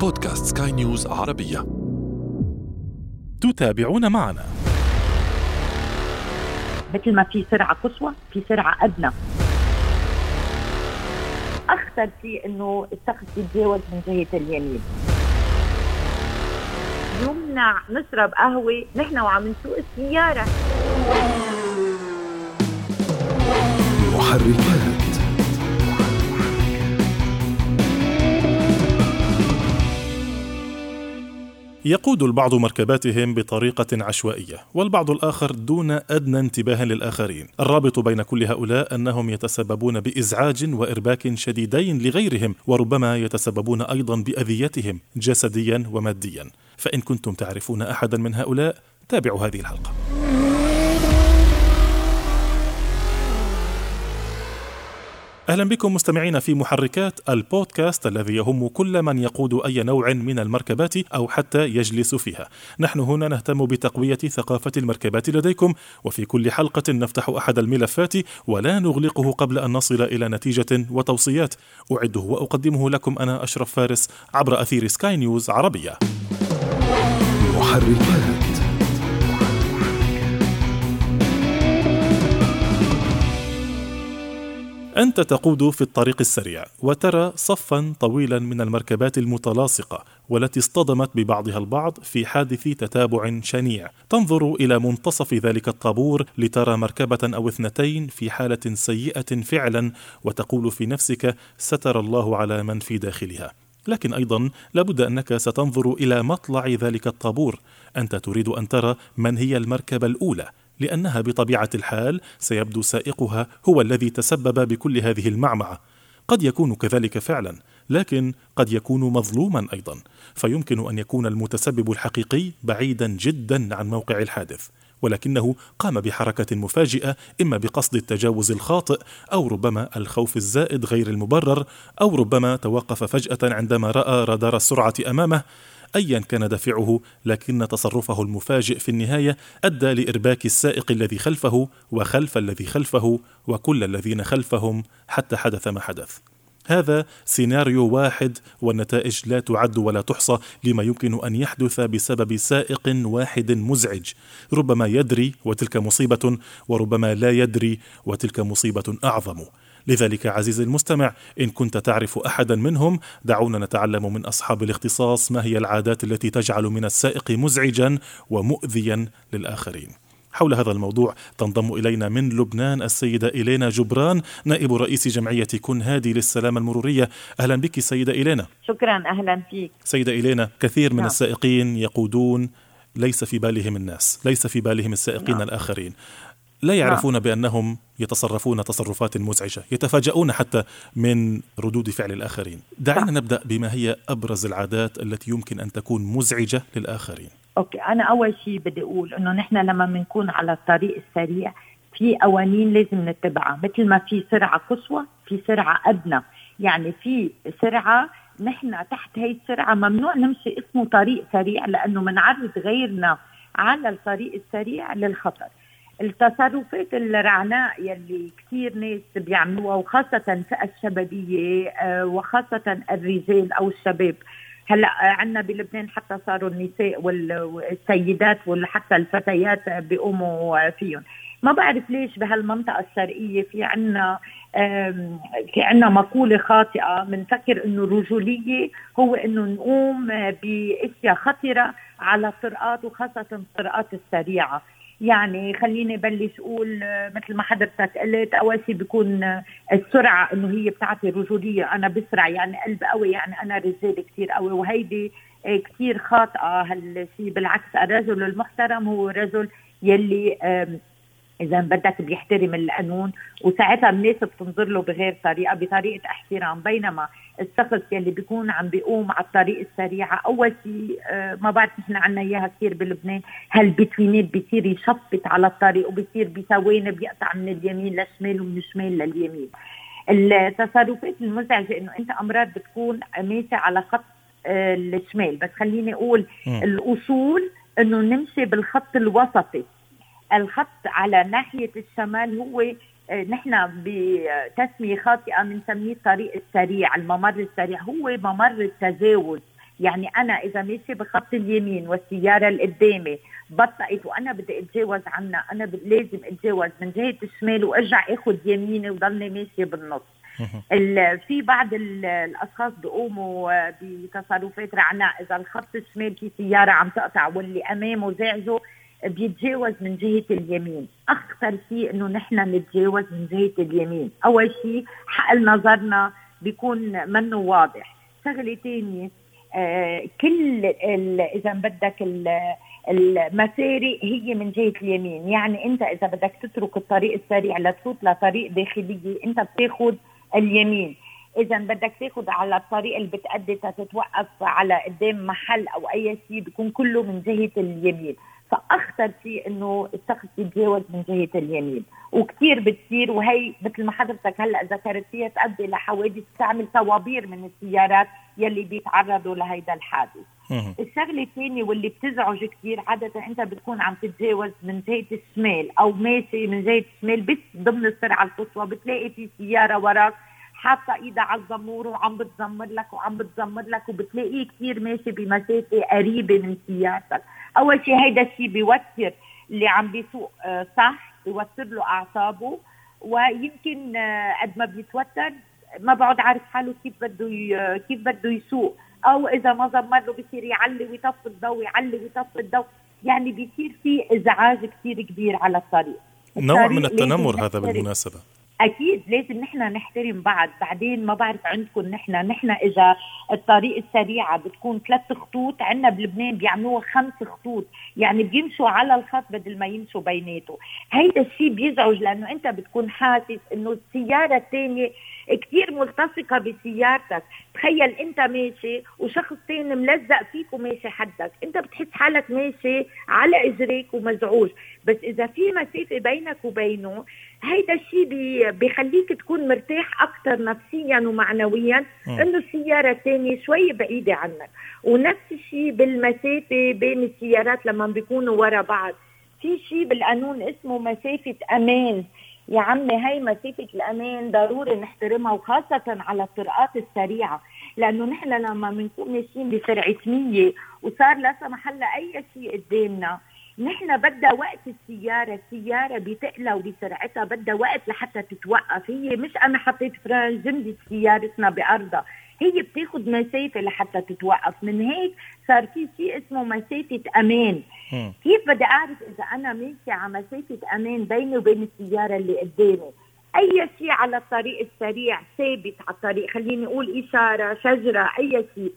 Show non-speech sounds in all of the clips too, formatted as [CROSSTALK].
بودكاست سكاي نيوز عربية. تتابعون معنا. مثل ما في سرعة قصوى في سرعة أدنى. أخطر شيء إنه الشخص يتجاوز من جهة اليمين. يمنع نشرب قهوة نحن وعم نسوق السيارة. محركات يقود البعض مركباتهم بطريقة عشوائية والبعض الآخر دون أدنى انتباه للآخرين. الرابط بين كل هؤلاء أنهم يتسببون بإزعاج وإرباك شديدين لغيرهم وربما يتسببون أيضا بأذيتهم جسديا وماديا. فإن كنتم تعرفون أحدا من هؤلاء تابعوا هذه الحلقة. أهلا بكم مستمعين في محركات البودكاست الذي يهم كل من يقود أي نوع من المركبات أو حتى يجلس فيها. نحن هنا نهتم بتقوية ثقافة المركبات لديكم وفي كل حلقة نفتح أحد الملفات ولا نغلقه قبل أن نصل إلى نتيجة وتوصيات. أعده وأقدمه لكم أنا أشرف فارس عبر أثير سكاي نيوز عربية. محركات أنت تقود في الطريق السريع وترى صفا طويلا من المركبات المتلاصقة والتي اصطدمت ببعضها البعض في حادث تتابع شنيع. تنظر إلى منتصف ذلك الطابور لترى مركبة أو اثنتين في حالة سيئة فعلا وتقول في نفسك ستر الله على من في داخلها. لكن أيضا لابد أنك ستنظر إلى مطلع ذلك الطابور. أنت تريد أن ترى من هي المركبة الأولى. لأنها بطبيعة الحال سيبدو سائقها هو الذي تسبب بكل هذه المعمعة. قد يكون كذلك فعلا لكن قد يكون مظلوما أيضا. فيمكن أن يكون المتسبب الحقيقي بعيدا جدا عن موقع الحادث. ولكنه قام بحركة مفاجئة إما بقصد التجاوز الخاطئ أو ربما الخوف الزائد غير المبرر أو ربما توقف فجأة عندما رأى رادار السرعة أمامه. ايا كان دافعه لكن تصرفه المفاجئ في النهاية أدى لإرباك السائق الذي خلفه وخلف الذي خلفه وكل الذين خلفهم حتى حدث ما حدث. هذا سيناريو واحد والنتائج لا تعد ولا تحصى لما يمكن أن يحدث بسبب سائق واحد مزعج. ربما يدري وتلك مصيبة وربما لا يدري وتلك مصيبة أعظم. لذلك عزيزي المستمع إن كنت تعرف أحدا منهم دعونا نتعلم من أصحاب الاختصاص ما هي العادات التي تجعل من السائق مزعجا ومؤذيا للآخرين. حول هذا الموضوع تنضم إلينا من لبنان السيدة إلينا جبران نائب رئيس جمعية كن هادي للسلامة المرورية. أهلا بك سيدة إلينا. شكرا أهلا فيك. سيدة إلينا كثير من نعم. السائقين يقودون ليس في بالهم الناس ليس في بالهم السائقين نعم. الآخرين. لا يعرفون بأنهم يتصرفون تصرفات مزعجة يتفاجؤون حتى من ردود فعل الآخرين. دعنا صح. نبدأ بما هي أبرز العادات التي يمكن أن تكون مزعجة للآخرين. أوكي أنا أول شيء بدي أقول إنه نحن لما بنكون على الطريق السريع في قوانين لازم نتبعها مثل ما في سرعة قصوى في سرعة أدنى. يعني في سرعة نحن تحت هي السرعة ممنوع نمشي اسمه طريق سريع لأنه بنعرض غيرنا على الطريق السريع للخطر. التصرفات الرعناء يلي كثير ناس بيعملوها وخاصة الفئة الشبابية آه، وخاصة الرجال أو الشباب. هلأ عندنا بلبنان حتى صاروا النساء وال- والسيدات وحتى الفتيات بيقوموا فيهم. ما بعرف ليش بهالمنطقة الشرقية في عنا في عنا مقولة خاطئة بنفكر إنه الرجولية هو إنه نقوم بأشياء خطرة على الطرقات وخاصة الطرقات السريعة. يعني خليني بلش أقول آه، مثل ما حضرتك قلت أول شيء بيكون آه، السرعة إنه هي بتعطي رجوليه أنا بسرع يعني قلب قوي يعني أنا رجال كثير قوي. وهيدي آه، كثير خاطئة هالشيء بالعكس الرجل المحترم هو رجل يلي إذا بدك بيحترم القانون وساعتها الناس بتنظر له بغير طريقة بطريقة احترام. بينما الشخص يلي بيكون عم بيقوم على الطريق السريعة أول شيء آه، ما بعرف نحن عنا إياها كثير بلبنان هالبتوينات بيصير يشفط على الطريق وبيصير بثواني بيقطع من اليمين للشمال ومن الشمال لليمين. التصرفات المزعجة إنه أنت امراض بتكون ماشي على خط آه، الشمال. بس خليني أقول مم. الأصول إنه نمشي بالخط الوسطي. الخط على ناحية الشمال هو آه، نحن بتسميه خاطئه بنسميه الطريق السريع الممر السريع هو ممر التجاوز. يعني أنا إذا ماشي بخط اليمين والسيارة اللي قدامي بطئت وأنا بدي أتجاوز عنها أنا لازم أتجاوز من جهة الشمال وأرجع آخذ يميني وضلني ماشية بالنص. في بعض الأشخاص بيقوموا بتصرفات رعناء إذا الخط الشمال في سيارة عم تقطع واللي أمامه زعجه بيتجاوز من جهة اليمين. أخطر شيء إنه نحن نتجاوز من جهة اليمين. أول شيء حقل نظرنا بيكون منه واضح. شغلة تانية آه كل إذا بدك المساري هي من جهة اليمين. يعني أنت إذا بدك تترك الطريق السريع لتفوت لطريق داخلية أنت بتاخذ اليمين. إذا بدك تاخذ على الطريق اللي بتأدي تتوقف على قدام محل أو أي شيء بيكون كله من جهة اليمين. فأخطر شيء إنه الشخص يتجاوز من جهة اليمين. وكثير بتصير وهي مثل ما حضرتك هلأ ذكرت فيها تؤدي لحوادث تعمل طوابير من السيارات يلي بيتعرضوا لهيدا الحادث. الشغلة الثانية واللي بتزعج كثير عادة أنت بتكون عم تتجاوز من جهة الشمال أو ماشي من جهة الشمال بس ضمن السرعة القصوى بتلاقي في سيارة وراك حاطه ايدها على الزمور وعم بتزمر لك وعم بتزمر لك وبتلاقيه كثير ماشي بمسافه قريبة من سيارتك أول شيء هيدا الشيء بيوتر اللي عم بيسوق آه، صح بيوتر له أعصابه. ويمكن آه، قد ما بيتوتر ما بعد عارف حاله كيف بده كيف بده يسوق. أو إذا ما زمر له بصير يعلي ويطفي الضوء يعلي ويطفي الضوء. يعني بيصير في إزعاج كثير كبير على الطريق. نوع من التنمر هذا بالمناسبة. أكيد لازم نحن نحترم بعض. بعدين ما بعرف عندكم نحن نحن إذا الطريق السريعة بتكون ثلاث خطوط عندنا بلبنان بيعملوها خمس خطوط. يعني بيمشوا على الخط بدل ما يمشوا بيناته هيدا الشيء بيزعج لأنه أنت بتكون حاسس إنه السيارة الثانية كثير ملتصقة بسيارتك. تخيل أنت ماشي وشخص ثاني ملزق فيك وماشي حدك. أنت بتحس حالك ماشي على اجريك ومزعوج. بس إذا في مسافة بينك وبينه هيدا الشيء بي بيخليك تكون مرتاح أكثر نفسيا ومعنويا إنه السيارة الثانية شوي بعيدة عنك. ونفس الشيء بالمسافة بين السيارات لما بيكونوا ورا بعض. في شيء بالقانون اسمه مسافة أمان. يا عمي هاي مسافة الأمان ضروري نحترمها وخاصة على الطرقات السريعة لأنه نحن لما بنكون ماشيين بسرعة 100 وصار لا سمح الله أي شيء قدامنا نحن بدها وقت السيارة السيارة بتقلى وبسرعتها بدها وقت لحتى تتوقف هي مش أنا حطيت فران جنبي سيارتنا بأرضها. هي بتاخذ مسافة لحتى تتوقف. من هيك صار في شيء اسمه مسافة أمان. كيف بدي أعرف إذا أنا ماشي على مسافة أمان بيني وبين السيارة اللي قدامي؟ أي شيء على الطريق السريع ثابت على الطريق خليني أقول إشارة شجرة أي شيء.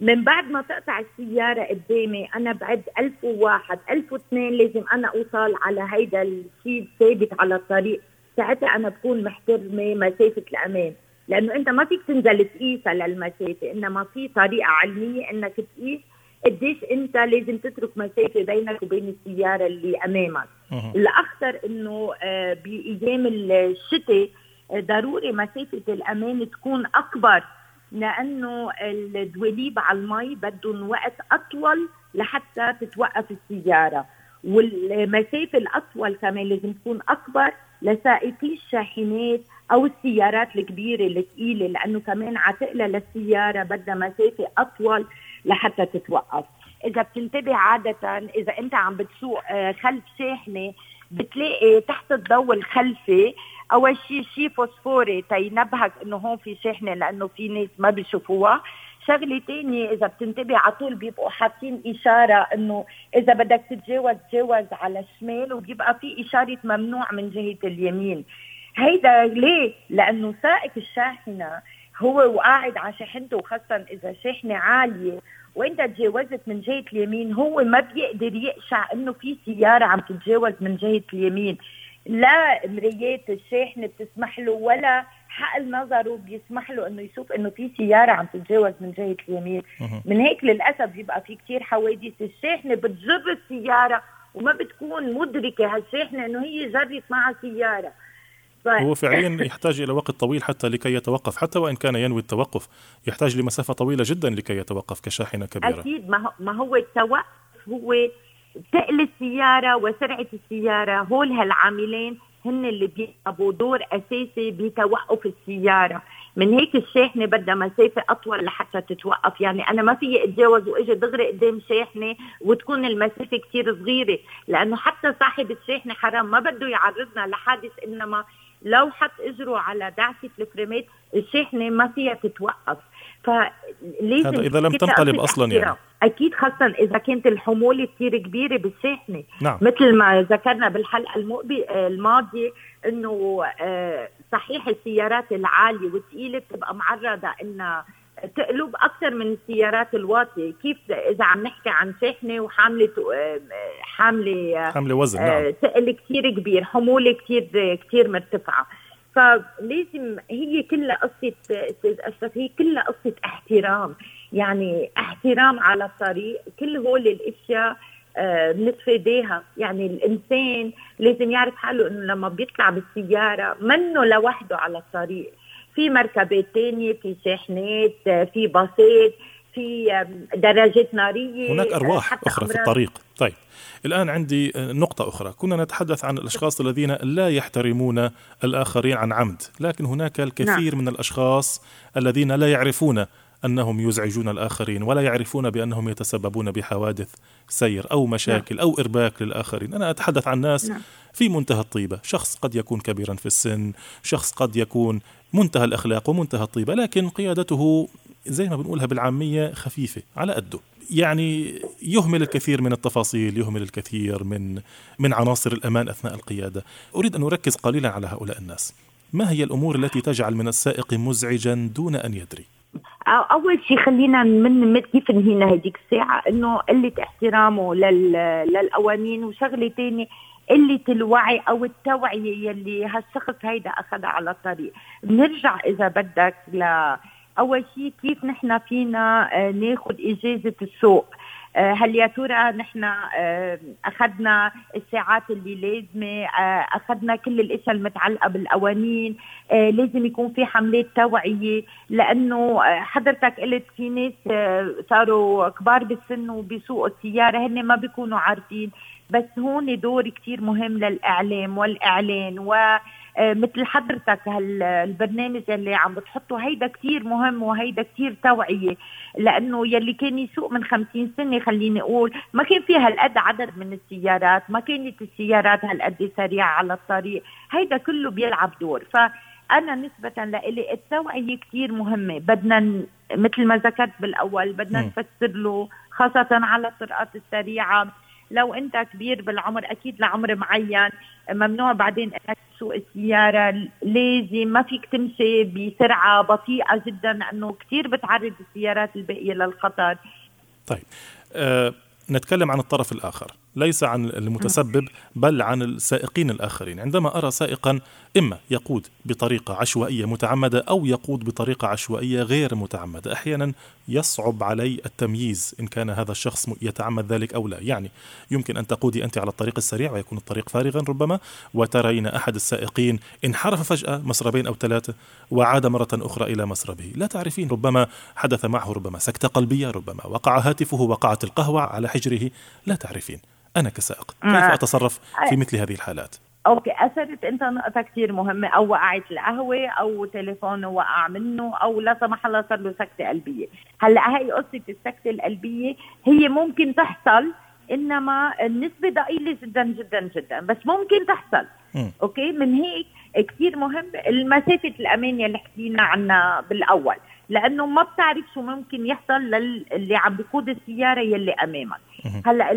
من بعد ما تقطع السيارة قدامي أنا بعد ألف وواحد ألف واثنين لازم أنا أوصل على هيدا الشيء الثابت على الطريق. ساعتها أنا بكون محترمة مسافة الأمان. لأنه أنت ما فيك تنزل تقيسها للمسافة إنما في طريقة علمية إنك تقيس قديش أنت لازم تترك مسافة بينك وبين السيارة اللي أمامك. الأخطر إنه آه، بأيام الشتاء آه، ضروري مسافة الأمان تكون أكبر لأنه الدواليب على المي بدهم وقت أطول لحتى تتوقف السيارة. والمسافة الأطول كمان لازم تكون أكبر لسائقي الشاحنات أو السيارات الكبيرة الثقيلة لأنه كمان عتقلها للسيارة بدها مسافة أطول لحتى تتوقف. إذا بتنتبه عادة إذا أنت عم بتسوق آه، خلف شاحنة بتلاقي تحت الضوء الخلفي أول شيء شيء فوسفوري تينبهك إنه هون في شاحنة لأنه في ناس ما بيشوفوها. شغلة تانية إذا بتنتبه على طول بيبقوا حاطين إشارة إنه إذا بدك تتجاوز تجاوز على الشمال وبيبقى في إشارة ممنوع من جهة اليمين هيدا ليه؟ لأنه سائق الشاحنة هو وقاعد على شاحنته وخاصة إذا شاحنة عالية وإنت تجاوزت من جهة اليمين هو ما بيقدر يقشع إنه في سيارة عم تتجاوز من جهة اليمين لا مرايات الشاحنة بتسمح له ولا حقل نظره بيسمح له إنه يشوف إنه في سيارة عم تتجاوز من جهة اليمين. من هيك للأسف بيبقى في كثير حوادث. الشاحنة بتجر السيارة وما بتكون مدركة هالشاحنة إنه هي جرت معها سيارة. هو فعليا يحتاج إلى وقت طويل حتى لكي يتوقف. حتى وإن كان ينوي التوقف يحتاج لمسافة طويلة جدا لكي يتوقف كشاحنة كبيرة. أكيد. ما هو التوقف هو ثقل السيارة وسرعة السيارة هول هالعاملين هن اللي بيلعبوا دور أساسي بتوقف السيارة. من هيك الشاحنة بدها مسافه أطول لحتى تتوقف. يعني أنا ما في أتجاوز وإجي دغري قدام شاحنة وتكون المسافة كثير صغيرة. لأنه حتى صاحب الشاحنة حرام ما بده يعرضنا لحادث إنما لو حط إجره على دعسه الفريمات الشاحنة ما فيها تتوقف. فلازم هذا إذا لم تنقلب أصلا يعني. أكيد خاصة إذا كانت الحمولة كثير كبيرة بالشاحنه نعم. مثل ما ذكرنا بالحلقة الماضية إنه آه، صحيح السيارات العالية والثقيله بتبقى معرضة انها تقلب أكثر من السيارات الواطية. كيف إذا عم نحكي عن شاحنه وحاملة آه، حاملة حاملة وزن نعم. ثقل كثير كبير حمولة كثير كثير مرتفعة. فلازم هي كلها قصة أستاذ أشرف هي كلها قصة احترام. يعني احترام على الطريق كل هول الأشياء آه بنتفاداها يعني الإنسان لازم يعرف حاله إنه لما بيطلع بالسيارة منه لوحده على الطريق. في مركبات تانية في شاحنات في باصات في دراجات نارية هناك أرواح أخرى في الطريق. طيب الآن عندي نقطة أخرى. كنا نتحدث عن الأشخاص الذين لا يحترمون الآخرين عن عمد لكن هناك الكثير نعم. من الأشخاص الذين لا يعرفون أنهم يزعجون الآخرين ولا يعرفون بأنهم يتسببون بحوادث سير أو مشاكل نعم. أو إرباك للآخرين، أنا أتحدث عن ناس نعم. في منتهى الطيبة، شخص قد يكون كبيرا في السن، شخص قد يكون منتهى الأخلاق ومنتهى الطيبة، لكن قيادته زي ما بنقولها بالعامية خفيفة على قده. يعني يهمل الكثير من التفاصيل يهمل الكثير من من عناصر الأمان أثناء القيادة أريد أن أركز قليلا على هؤلاء الناس ما هي الأمور التي تجعل من السائق مزعجا دون أن يدري أول شيء خلينا من كيف نهينا هذيك الساعة؟ إنه قلة احترامه لل... للقوانين وشغلة ثانية قلة الوعي أو التوعية يلي هالشخص هيدا أخذها على الطريق. بنرجع إذا بدك ل أول شيء كيف نحن فينا آه، ناخذ إجازة السوق. هل يا ترى نحن آه، أخذنا الساعات اللي لازمة أخذنا كل الاشياء المتعلقة بالقوانين لازم يكون في حملات توعية؟ لأنه حضرتك قلت في ناس صاروا كبار بالسن وبيسوقوا السيارة هن ما بيكونوا عارفين. بس هون دور كتير مهم للإعلام والإعلان و آه، مثل حضرتك هالبرنامج اللي عم بتحطه هيدا كتير مهم وهيدا كتير توعية لأنه يلي كان يسوق من خمسين سنة خليني أقول ما كان في هالقد عدد من السيارات ما كانت السيارات هالقد سريعة على الطريق هيدا كله بيلعب دور. ف أنا نسبة لإلي التوعية كتير مهمة بدنا مثل ما ذكرت بالأول بدنا نفسر له خاصة على الطرقات السريعة لو انت كبير بالعمر أكيد لعمر معين. ممنوع بعدين إنك تسوق السيارة. لازم ما فيك تمشي بسرعة. بطيئة جدا لأنه كثير بتعرض السيارات الباقية للخطر. طيب أه نتكلم عن الطرف الآخر. ليس عن المتسبب بل عن السائقين الآخرين. عندما أرى سائقا إما يقود بطريقة عشوائية متعمدة أو يقود بطريقة عشوائية غير متعمدة أحيانا يصعب علي التمييز إن كان هذا الشخص يتعمد ذلك أو لا. يعني يمكن أن تقودي أنت على الطريق السريع ويكون الطريق فارغا ربما وترين أحد السائقين انحرف فجأة مسربين أو ثلاثة وعاد مرة أخرى إلى مسربه. لا تعرفين ربما حدث معه ربما سكتة قلبية ربما وقع هاتفه وقعت القهوة على حجره. لا تعرفين. أنا كسائق كيف آه. أتصرف في مثل هذه الحالات؟ okay اثرت انت نقطة كثير مهمة أو وقعت القهوة أو تليفونه وقع منه أو لا سمح الله صار له سكتة قلبية هلأ هي قصة السكتة القلبية هي ممكن تحصل إنما النسبة ضئيلة جدا جدا جدا بس ممكن تحصل م. okay من هيك كثير مهم المسافة الامان اللي حكينا عنها بالأول لأنه ما بتعرف شو ممكن يحصل للي عم بيقود السيارة يلي أمامك هلأ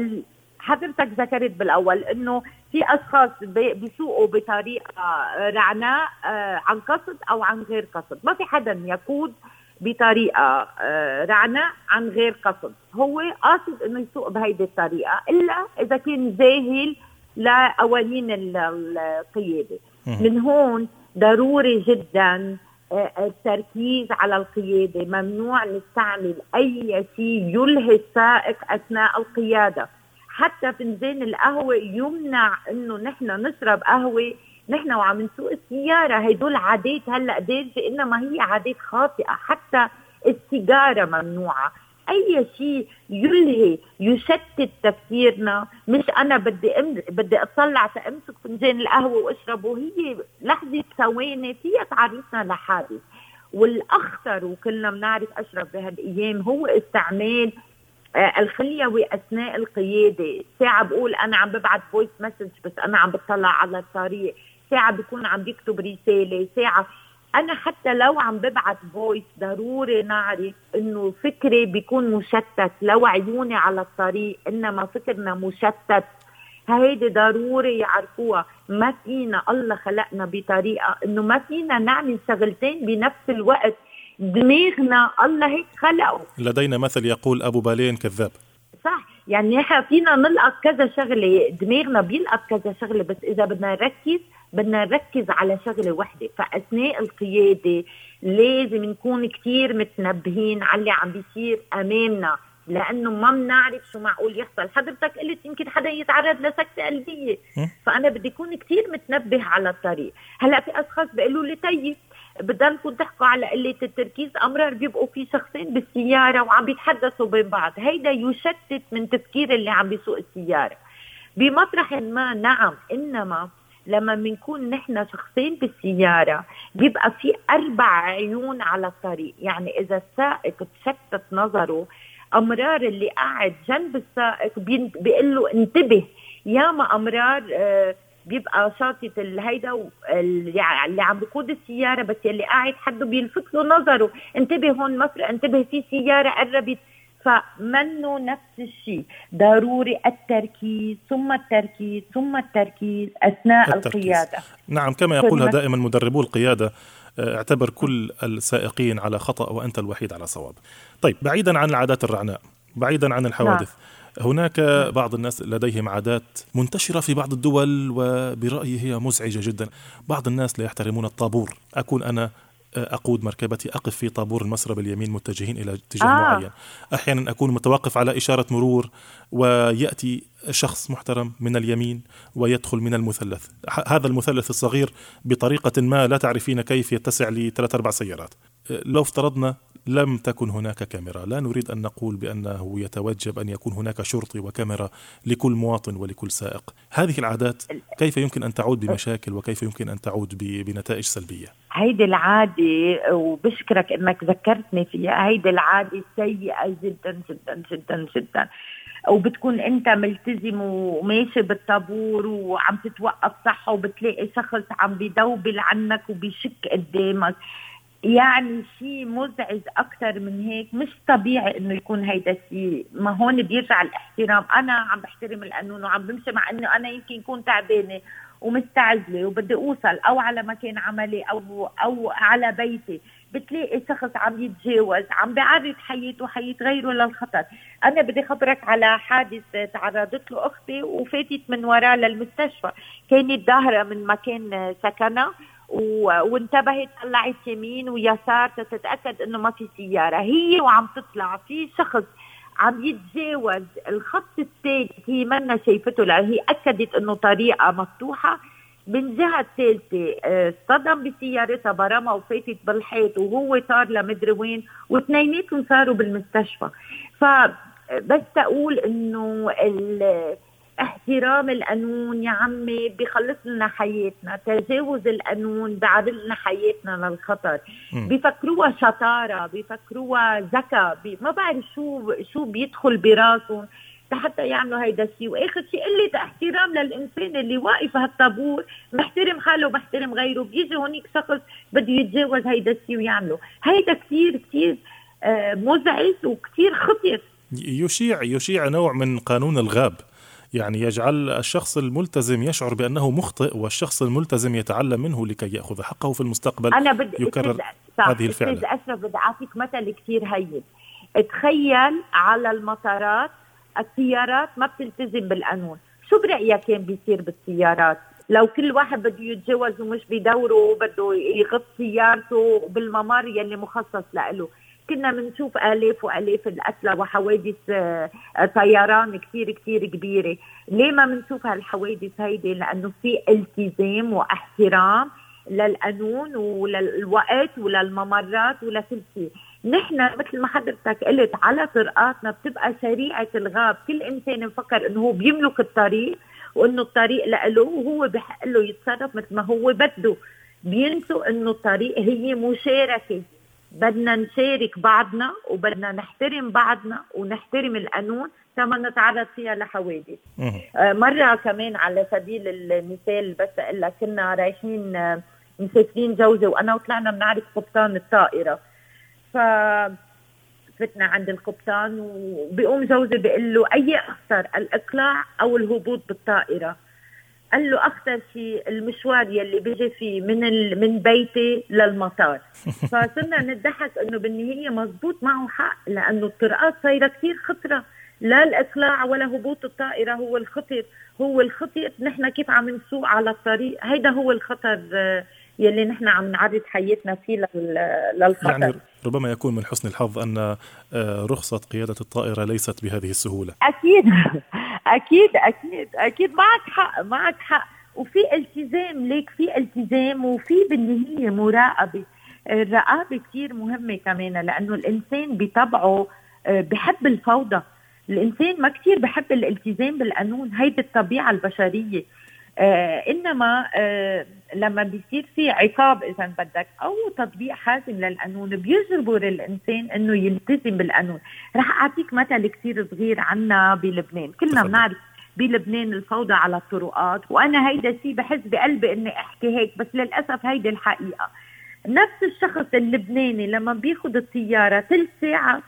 حضرتك ذكرت بالأول إنه في أشخاص بيسوقوا بطريقة رعناء آه، عن قصد أو عن غير قصد. ما في حدا يقود بطريقة آه، رعناء عن غير قصد. هو قاصد إنه يسوق بهيدي الطريقة إلا إذا كان ذاهل لقوانين القيادة. من هون ضروري جدا آه، التركيز على القيادة. ممنوع نستعمل أي شيء يلهي السائق أثناء القيادة. حتى فنجان القهوة يمنع إنه نحن نشرب قهوة. نحن وعم نسوق السيارة. هدول عادات هلأ دارجة إنما هي عادات خاطئة. حتى السيجارة ممنوعة. أي شيء يلهي يشتت تفكيرنا. مش أنا بدي أم... بدي أطلع تامسك فنجان القهوة وأشربه. هي لحظة ثواني فيها تعرضنا لحادث. والأخطر وكلنا بنعرف اشرف بهالأيام هو استعمال الخليوي اثناء القيادة، ساعة بقول أنا عم ببعث voice message بس أنا عم بطلع على الطريق، ساعة بكون عم بيكتب رسالة، ساعة أنا حتى لو عم ببعث voice ضروري نعرف إنه فكري بيكون مشتت. لو عيوني على الطريق إنما فكرنا مشتت. هيدي ضروري يعرفوها. ما فينا الله خلقنا بطريقة إنه ما فينا نعمل شغلتين بنفس الوقت. دماغنا الله هيك خلقه. لدينا مثل يقول أبو بالين كذاب. صح يعني نحن فينا نلقط كذا شغلة دماغنا بيلقط كذا شغلة بس إذا بدنا نركز بدنا نركز على شغلة وحده فأثناء القيادة لازم نكون كثير متنبهين على اللي عم بيصير أمامنا لأنه ما بنعرف شو معقول يحصل. حضرتك قلت يمكن حدا يتعرض لسكتة قلبية. فأنا بدي أكون كثير متنبه على الطريق. هلأ في أشخاص بيقولوا لي طيب بضلكم تحكوا على قلة التركيز. أمرار بيبقوا في شخصين بالسيارة وعم بيتحدثوا بين بعض. هيدا يشتت من تفكير اللي عم بيسوق السيارة. بمطرح ما نعم إنما لما بنكون نحن شخصين بالسيارة بيبقى في أربع عيون على الطريق. يعني إذا السائق تشتت نظره أمرار اللي قاعد جنب السائق بيقول له انتبه. ياما أمرار آه بيبقى شاطط الهيدا اللي عم بقود السيارة بس يلي قاعد حده بيلفت له نظره. انتبه هون مصر انتبه في سيارة قربت. فمنه نفس الشيء. ضروري التركيز ثم التركيز ثم التركيز أثناء التركيز. القيادة. نعم كما يقولها دائما مدربو القيادة آه، اعتبر كل السائقين على خطأ وأنت الوحيد على صواب. طيب بعيدا عن العادات الرعناء بعيدا عن الحوادث. نعم. هناك بعض الناس لديهم عادات منتشرة في بعض الدول وبرأيي هي مزعجة جدا. بعض الناس لا يحترمون الطابور. أكون أنا أقود مركبتي أقف في طابور المسرى باليمين متجهين إلى اتجاه آه. معين. أحيانا أكون متوقف على إشارة مرور ويأتي شخص محترم من اليمين ويدخل من المثلث. هذا المثلث الصغير بطريقة ما لا تعرفين كيف يتسع لثلاث أربع سيارات. لو افترضنا لم تكن هناك كاميرا. لا نريد أن نقول بأنه يتوجب أن يكون هناك شرطي وكاميرا لكل مواطن ولكل سائق. هذه العادات كيف يمكن أن تعود بمشاكل وكيف يمكن أن تعود بنتائج سلبية؟ هيدي العادة وبشكرك أنك ذكرتني فيها هيدي العادة سيئة جدا جدا جدا جدا. وبتكون أنت ملتزم وماشي بالطابور وعم تتوقف صح وبتلاقي شخص عم بيدوبل عنك وبيشك قدامك. يعني شيء مزعج أكثر من هيك مش طبيعي إنه يكون هيدا الشيء ما هون بيرجع الاحترام. أنا عم بحترم القانون وعم بمشي مع إنه أنا يمكن يكون تعبانة ومستعجلة وبدي أوصل أو على مكان عملي أو أو على بيتي. بتلاقي شخص عم يتجاوز عم بيعرض حياته وحياة غيره للخطر. أنا بدي خبرك على حادث تعرضت له أختي وفاتت من وراه للمستشفى. كانت ظاهرة من مكان سكنها. وانتبهت طلعت يمين ويسار تتأكد إنه ما في سيارة. هي وعم تطلع في شخص عم يتجاوز الخط الثالث. هي منا شايفته لأن هي أكدت إنه طريقة مفتوحة. من جهة ثالثة آه، اصطدم بسيارتها برمى وفاتت بالحيط وهو صار لمدري وين واثنيناتهم صاروا بالمستشفى. فبس تقول إنه احترام القانون يا عمي بيخلص لنا حياتنا تجاوز القانون بيعرض لنا حياتنا للخطر. بيفكروها شطارة بيفكروها ذكاء بي ما بعرف شو شو بيدخل براسهم لحتى يعملوا هيدا الشيء. وآخر شيء قلة احترام للإنسان اللي واقف هالطابور محترم حاله ومحترم غيره. بيجي هونيك شخص بده يتجاوز هيدا الشيء ويعمله. هيدا كثير كثير آه، مزعج وكثير خطر يشيع يشيع نوع من قانون الغاب. يعني يجعل الشخص الملتزم يشعر بأنه مخطئ والشخص الملتزم يتعلم منه لكي يأخذ حقه في المستقبل. أنا بدي يكرر هذه الفعلة. أستاذ أشرف بدي أعطيك مثل كثير هين. تخيل على المطارات السيارات ما بتلتزم بالقانون. شو برأيك كان بيصير بالسيارات؟ لو كل واحد بده يتجوز ومش بدوره وبده يغط سيارته بالممر يلي مخصص له كنا بنشوف آلاف وآلاف القتلى وحوادث آه، طيران كثير كثير كبيرة. ليه ما بنشوف هالحوادث هيدي؟ لأنه في التزام واحترام للقانون وللوقت وللممرات ولكل شيء. نحن مثل ما حضرتك قلت على طرقاتنا بتبقى سريعة الغاب. كل إنسان مفكر إنه هو بيملك الطريق وإنه الطريق له وهو بحق له يتصرف مثل ما هو بده. بينسوا إنه الطريق هي مشاركة. بدنا نشارك بعضنا وبدنا نحترم بعضنا ونحترم القانون كما نتعرض فيها لحوادث. آه، مرة كمان على سبيل المثال بس أقول لك كنا رايحين آه، مسافرين جوزي وأنا وطلعنا بنعرف قبطان الطائرة. ف فتنا عند القبطان وبيقوم جوزي بيقول له أي أخطر الإقلاع أو الهبوط بالطائرة؟ قال له اخطر شيء المشوار يلي بيجي فيه من ال... من بيتي للمطار. [LAUGHS] فصرنا نضحك إنه بالنهاية مزبوط معه حق لأنه الطرقات صايرة كثير خطرة. لا الإقلاع ولا هبوط الطائرة هو الخطر. هو الخطر نحن كيف عم نسوق على الطريق؟ هيدا هو الخطر آه، يلي نحن عم نعرض حياتنا فيه للخطر. يعني ربما يكون من حسن الحظ أن آه، رخصة قيادة الطائرة ليست بهذه السهولة. أكيد. [LAUGHS] أكيد أكيد أكيد. معك حق معك حق. وفي التزام ليك في التزام وفي بالنهايه مراقبة. الرقابة كثير مهمة كمان لأنه الإنسان بطبعه آه، بحب الفوضى. الإنسان ما كثير بحب الالتزام بالقانون. هيدي الطبيعة البشرية. آه إنما آه لما بيصير في عقاب إذا بدك أو تطبيق حازم للقانون بيجبر الإنسان إنه يلتزم بالقانون. رح أعطيك مثل كثير صغير عنا بلبنان. كلنا بنعرف بلبنان الفوضى على الطرقات وأنا هيدا الشيء بحس بقلبي إني أحكي هيك بس للأسف هيدي الحقيقة. نفس الشخص اللبناني لما بياخذ الطياره ثلث ساعة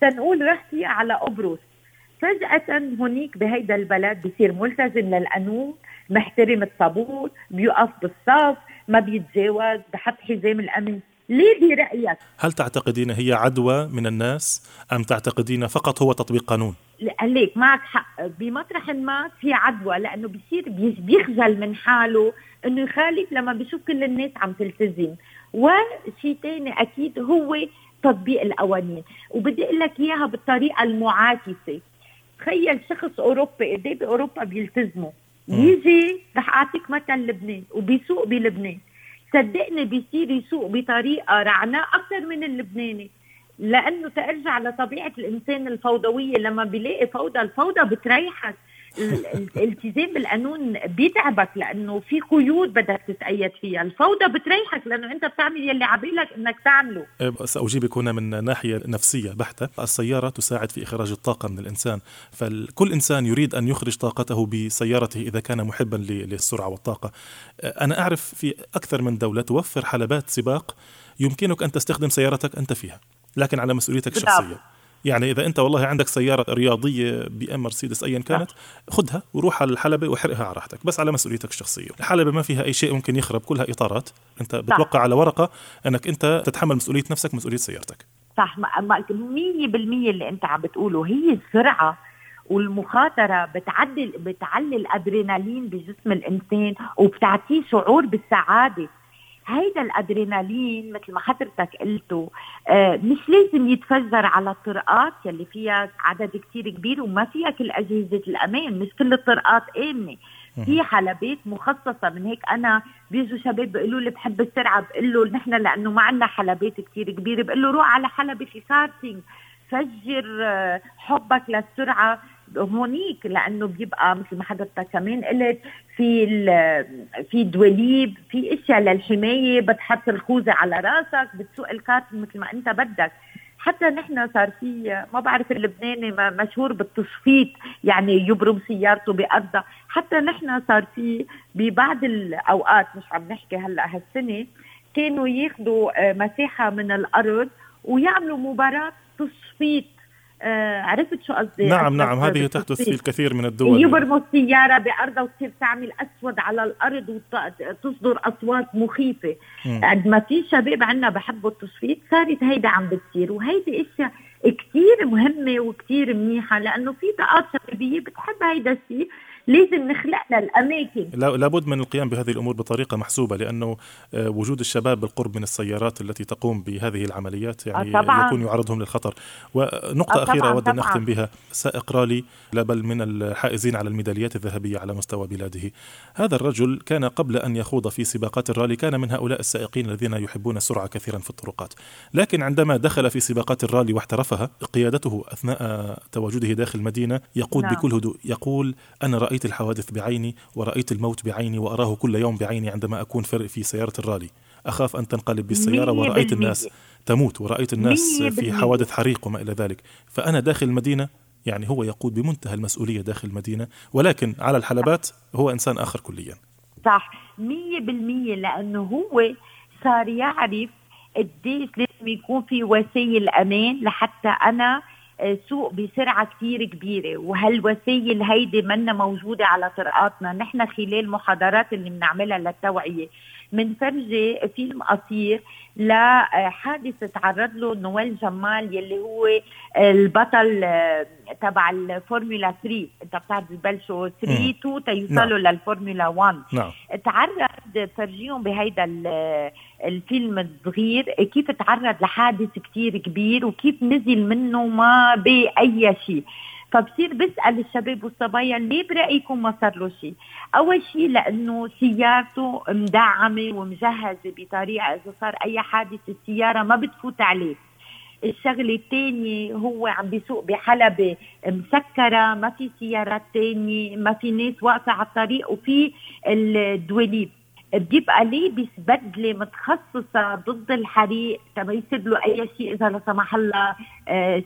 تنقول رح فيها على قبرص فجأة هنيك بهيدا البلد بصير ملتزم للقانون محترم الطابور بيقف بالصف ما بيتجاوز بحط حزام الأمن. ليه برأيك؟ هل تعتقدين هي عدوى من الناس أم تعتقدين فقط هو تطبيق قانون؟ ليك معك حق. بمطرح ما في عدوى لأنه بيصير بيخجل من حاله إنه يخالف لما بيشوف كل الناس عم تلتزم. وشيء ثاني أكيد هو تطبيق القوانين. وبدي أقول لك إياها بالطريقة المعاكسة. تخيل شخص أوروبي قد إيه بأوروبا بيلتزموا. يجي رح أعطيك مثل لبنان وبيسوق بلبنان. صدقني بيصير يسوق بطريقة رعناء أكثر من اللبناني. لأنه ترجع لطبيعة الإنسان الفوضوية لما بيلاقي فوضى الفوضى بتريحك. الالتزام بالقانون بيتعبك لأنه في قيود بدك تتأيد فيها، الفوضى بتريحك لأنه أنت بتعمل يلي عبالك إنك تعمله. إيه، ساجيبك هنا من ناحية نفسية بحتة، السيارة تساعد في إخراج الطاقة من الإنسان، فكل إنسان يريد أن يخرج طاقته بسيارته إذا كان محبا للسرعة والطاقة. أنا أعرف في أكثر من دولة توفر حلبات سباق يمكنك أن تستخدم سيارتك أنت فيها، لكن على مسؤوليتك الشخصية. يعني إذا أنت والله عندك سيارة رياضية بي إم مرسيدس ايا كانت خذها وروح على الحلبة واحرقها على راحتك بس على مسؤوليتك الشخصية. الحلبة ما فيها أي شيء ممكن يخرب كلها إطارات. أنت بتوقع على ورقة أنك أنت تتحمل مسؤولية نفسك مسؤولية سيارتك. صح. 100% اللي أنت عم بتقوله هي السرعة والمخاطرة بتعدل بتعلي الأدرينالين بجسم الإنسان وبتعطيه شعور بالسعادة. هيدا الأدرينالين مثل ما حضرتك قلتوا آه مش لازم يتفجر على الطرقات يلي فيها عدد كتير كبير وما فيها كل أجهزة الأمان مش كل الطرقات آمنة. في حلبات مخصصة من هيك أنا بيجوا شباب بيقولوا لي بحب السرعة بقول له نحن لأنه ما عندنا حلبات كتير كبيرة بقول له روح على حلبة الكارتينج فجر آه، حبك للسرعة. هونيك لأنه بيبقى مثل ما حضرتك كمان قلت في في دواليب في أشياء للحماية بتحط الخوذة على راسك بتسوق الكارت مثل ما أنت بدك. حتى نحن صار في ما بعرف اللبناني مشهور بالتصفيط يعني يبرم سيارته بأرضها حتى نحن صار في ببعض الأوقات مش عم نحكي هلأ هالسنة كانوا ياخذوا آه، مساحة من الأرض ويعملوا مباراة تصفيط آه عرفت شو قصدي؟ نعم نعم هذه تحدث في الكثير من الدول. يبرموا السيارة بأرضها وتصير تعمل أسود على الأرض وتصدر أصوات مخيفة. قد ما في شباب عنا بحبوا التصفيق صارت هيدا عم بتصير. وهيدي أشياء كتير مهمة وكتير منيحة لأنه في طاقات شبابية بتحب هيدا الشيء. لازم نخلق لها الاماكن لابد من القيام بهذه الأمور بطريقة محسوبة لأنه آه، وجود الشباب بالقرب من السيارات التي تقوم بهذه العمليات يعني آه، طبعا. يكون يعرضهم للخطر. ونقطة آه، أخيرة أود أن أختم بها. سائق رالي لا بل من الحائزين على الميداليات الذهبية على مستوى بلاده. هذا الرجل كان قبل أن يخوض في سباقات الرالي كان من هؤلاء السائقين الذين يحبون السرعة كثيرا في الطرقات. لكن عندما دخل في سباقات الرالي واحترفها قيادته أثناء تواجده داخل المدينة يقود نعم. بكل هدوء يقول أنا رأيت الحوادث بعيني ورأيت الموت بعيني وأراه كل يوم بعيني عندما أكون في سيارة الرالي. أخاف أن تنقلب بالسيارة ورأيت الناس تموت ورأيت الناس في حوادث حريق وما إلى ذلك. فأنا داخل المدينة يعني هو يقود بمنتهى المسؤولية داخل المدينة ولكن على الحلبات هو إنسان آخر كليا. صح. مية بالمية لأنه هو صار يعرف قديش لازم يكون في وسائل أمان لحتى أنا سوق بسرعة كتير كبيرة. وهالوسائل هيدي منا موجودة على طرقاتنا؟ نحن خلال محاضرات اللي بنعملها للتوعية منفرجيهم فيلم قصير لحادث تعرض له نويل جمال يلي هو البطل آه، تبع الفورمولا 3 انت بتعرف ببلشوا 3 2 تيوصلوا نعم. للفورمولا 1 نعم. تعرض فرجيهم بهيدا الفيلم الصغير كيف تعرض لحادث كتير كبير وكيف نزل منه ما بأي شيء. فبصير بسأل الشباب والصبايا ليه برأيكم ما صار له شيء؟ أول شيء لأنه سيارته مدعمة ومجهزة بطريقة إذا صار أي حادث السيارة ما بتفوت عليه. الشغلة الثانية هو عم بيسوق بحلبة مسكرة ما في سيارات تانية ما في ناس واقفة على الطريق وفي الدواليب بيبقى لابس بدله متخصصة ضد الحريق تما يصير له أي شيء إذا لا سمح الله.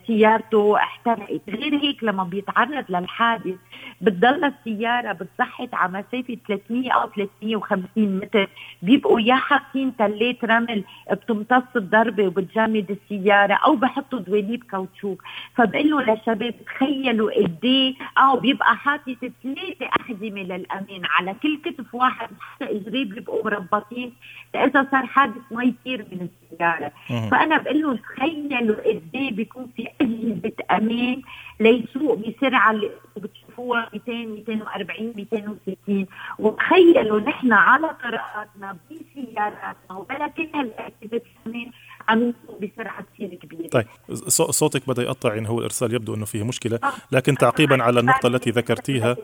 سيارته احترقت. غير هيك لما بيتعرض للحادث بتضل السيارة بتصحت على مسافة 300 أو 350 متر. بيبقوا يا حاطين تلات رمل بتمتص الضربة وبتجمد السيارة أو بحطوا دواليب كاوتشوك. فبقول له للشباب تخيلوا قد إيه. أو بيبقى حاطط ثلاثة احزمه للأمان. على كل كتف واحد حتى اجريه بيبقوا مربطين. إذا صار حادث ما يصير من السيارة. فأنا بقول له تخيلوا قد بيكون في اجهزه أمان ليسوق بسرعة اللي بتشوفوها 200 240 260 وتخيلوا نحن على طرقاتنا بسياراتنا وبلا كل هالاجهزه الامان عم نسوق بسرعة كثير كبيرة طيب صوتك بدا يقطع يعني هو الإرسال يبدو إنه فيه مشكلة آه. لكن تعقيبا على النقطة التي ذكرتيها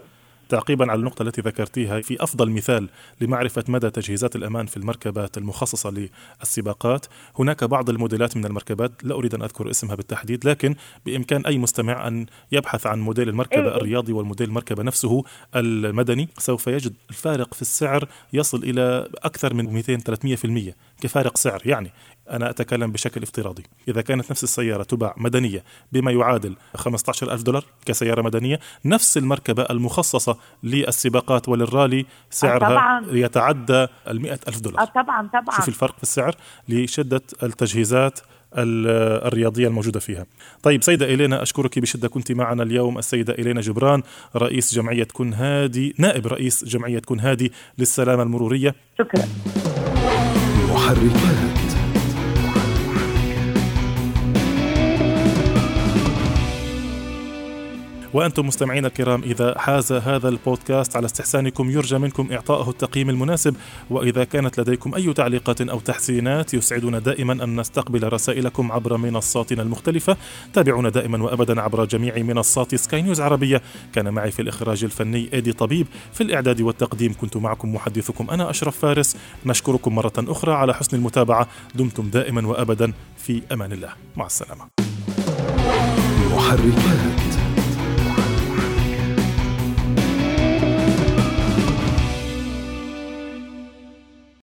تعقيبا على النقطة التي ذكرتيها في أفضل مثال لمعرفة مدى تجهيزات الأمان في المركبات المخصصة للسباقات. هناك بعض الموديلات من المركبات لا أريد أن أذكر اسمها بالتحديد لكن بإمكان أي مستمع أن يبحث عن موديل المركبة إيه. الرياضي والموديل المركبة نفسه المدني. سوف يجد الفارق في السعر يصل إلى أكثر من 200-300% كفارق سعر يعني. أنا أتكلم بشكل افتراضي. إذا كانت نفس السيارة تباع مدنية بما يعادل 15 ألف دولار كسيارة مدنية نفس المركبة المخصصة للسباقات وللرالي سعرها طبعاً. يتعدى المئة ألف دولار. طبعا طبعا. شوف الفرق في السعر لشدة التجهيزات الرياضية الموجودة فيها. طيب سيدة إلينا أشكرك بشدة. كنت معنا اليوم السيدة إلينا جبران رئيس جمعية كن هادي نائب رئيس جمعية كن هادي للسلامة المرورية. شكرا. محركات. وأنتم مستمعينا الكرام إذا حاز هذا البودكاست على استحسانكم يرجى منكم إعطائه التقييم المناسب وإذا كانت لديكم أي تعليقات أو تحسينات يسعدنا دائما أن نستقبل رسائلكم عبر منصاتنا المختلفة. تابعونا دائما وأبدا عبر جميع منصات سكاي نيوز عربية. كان معي في الإخراج الفني إيدي طبيب. في الإعداد والتقديم كنت معكم محدثكم أنا أشرف فارس. نشكركم مرة أخرى على حسن المتابعة. دمتم دائما وأبدا في أمان الله. مع السلامة. محركات.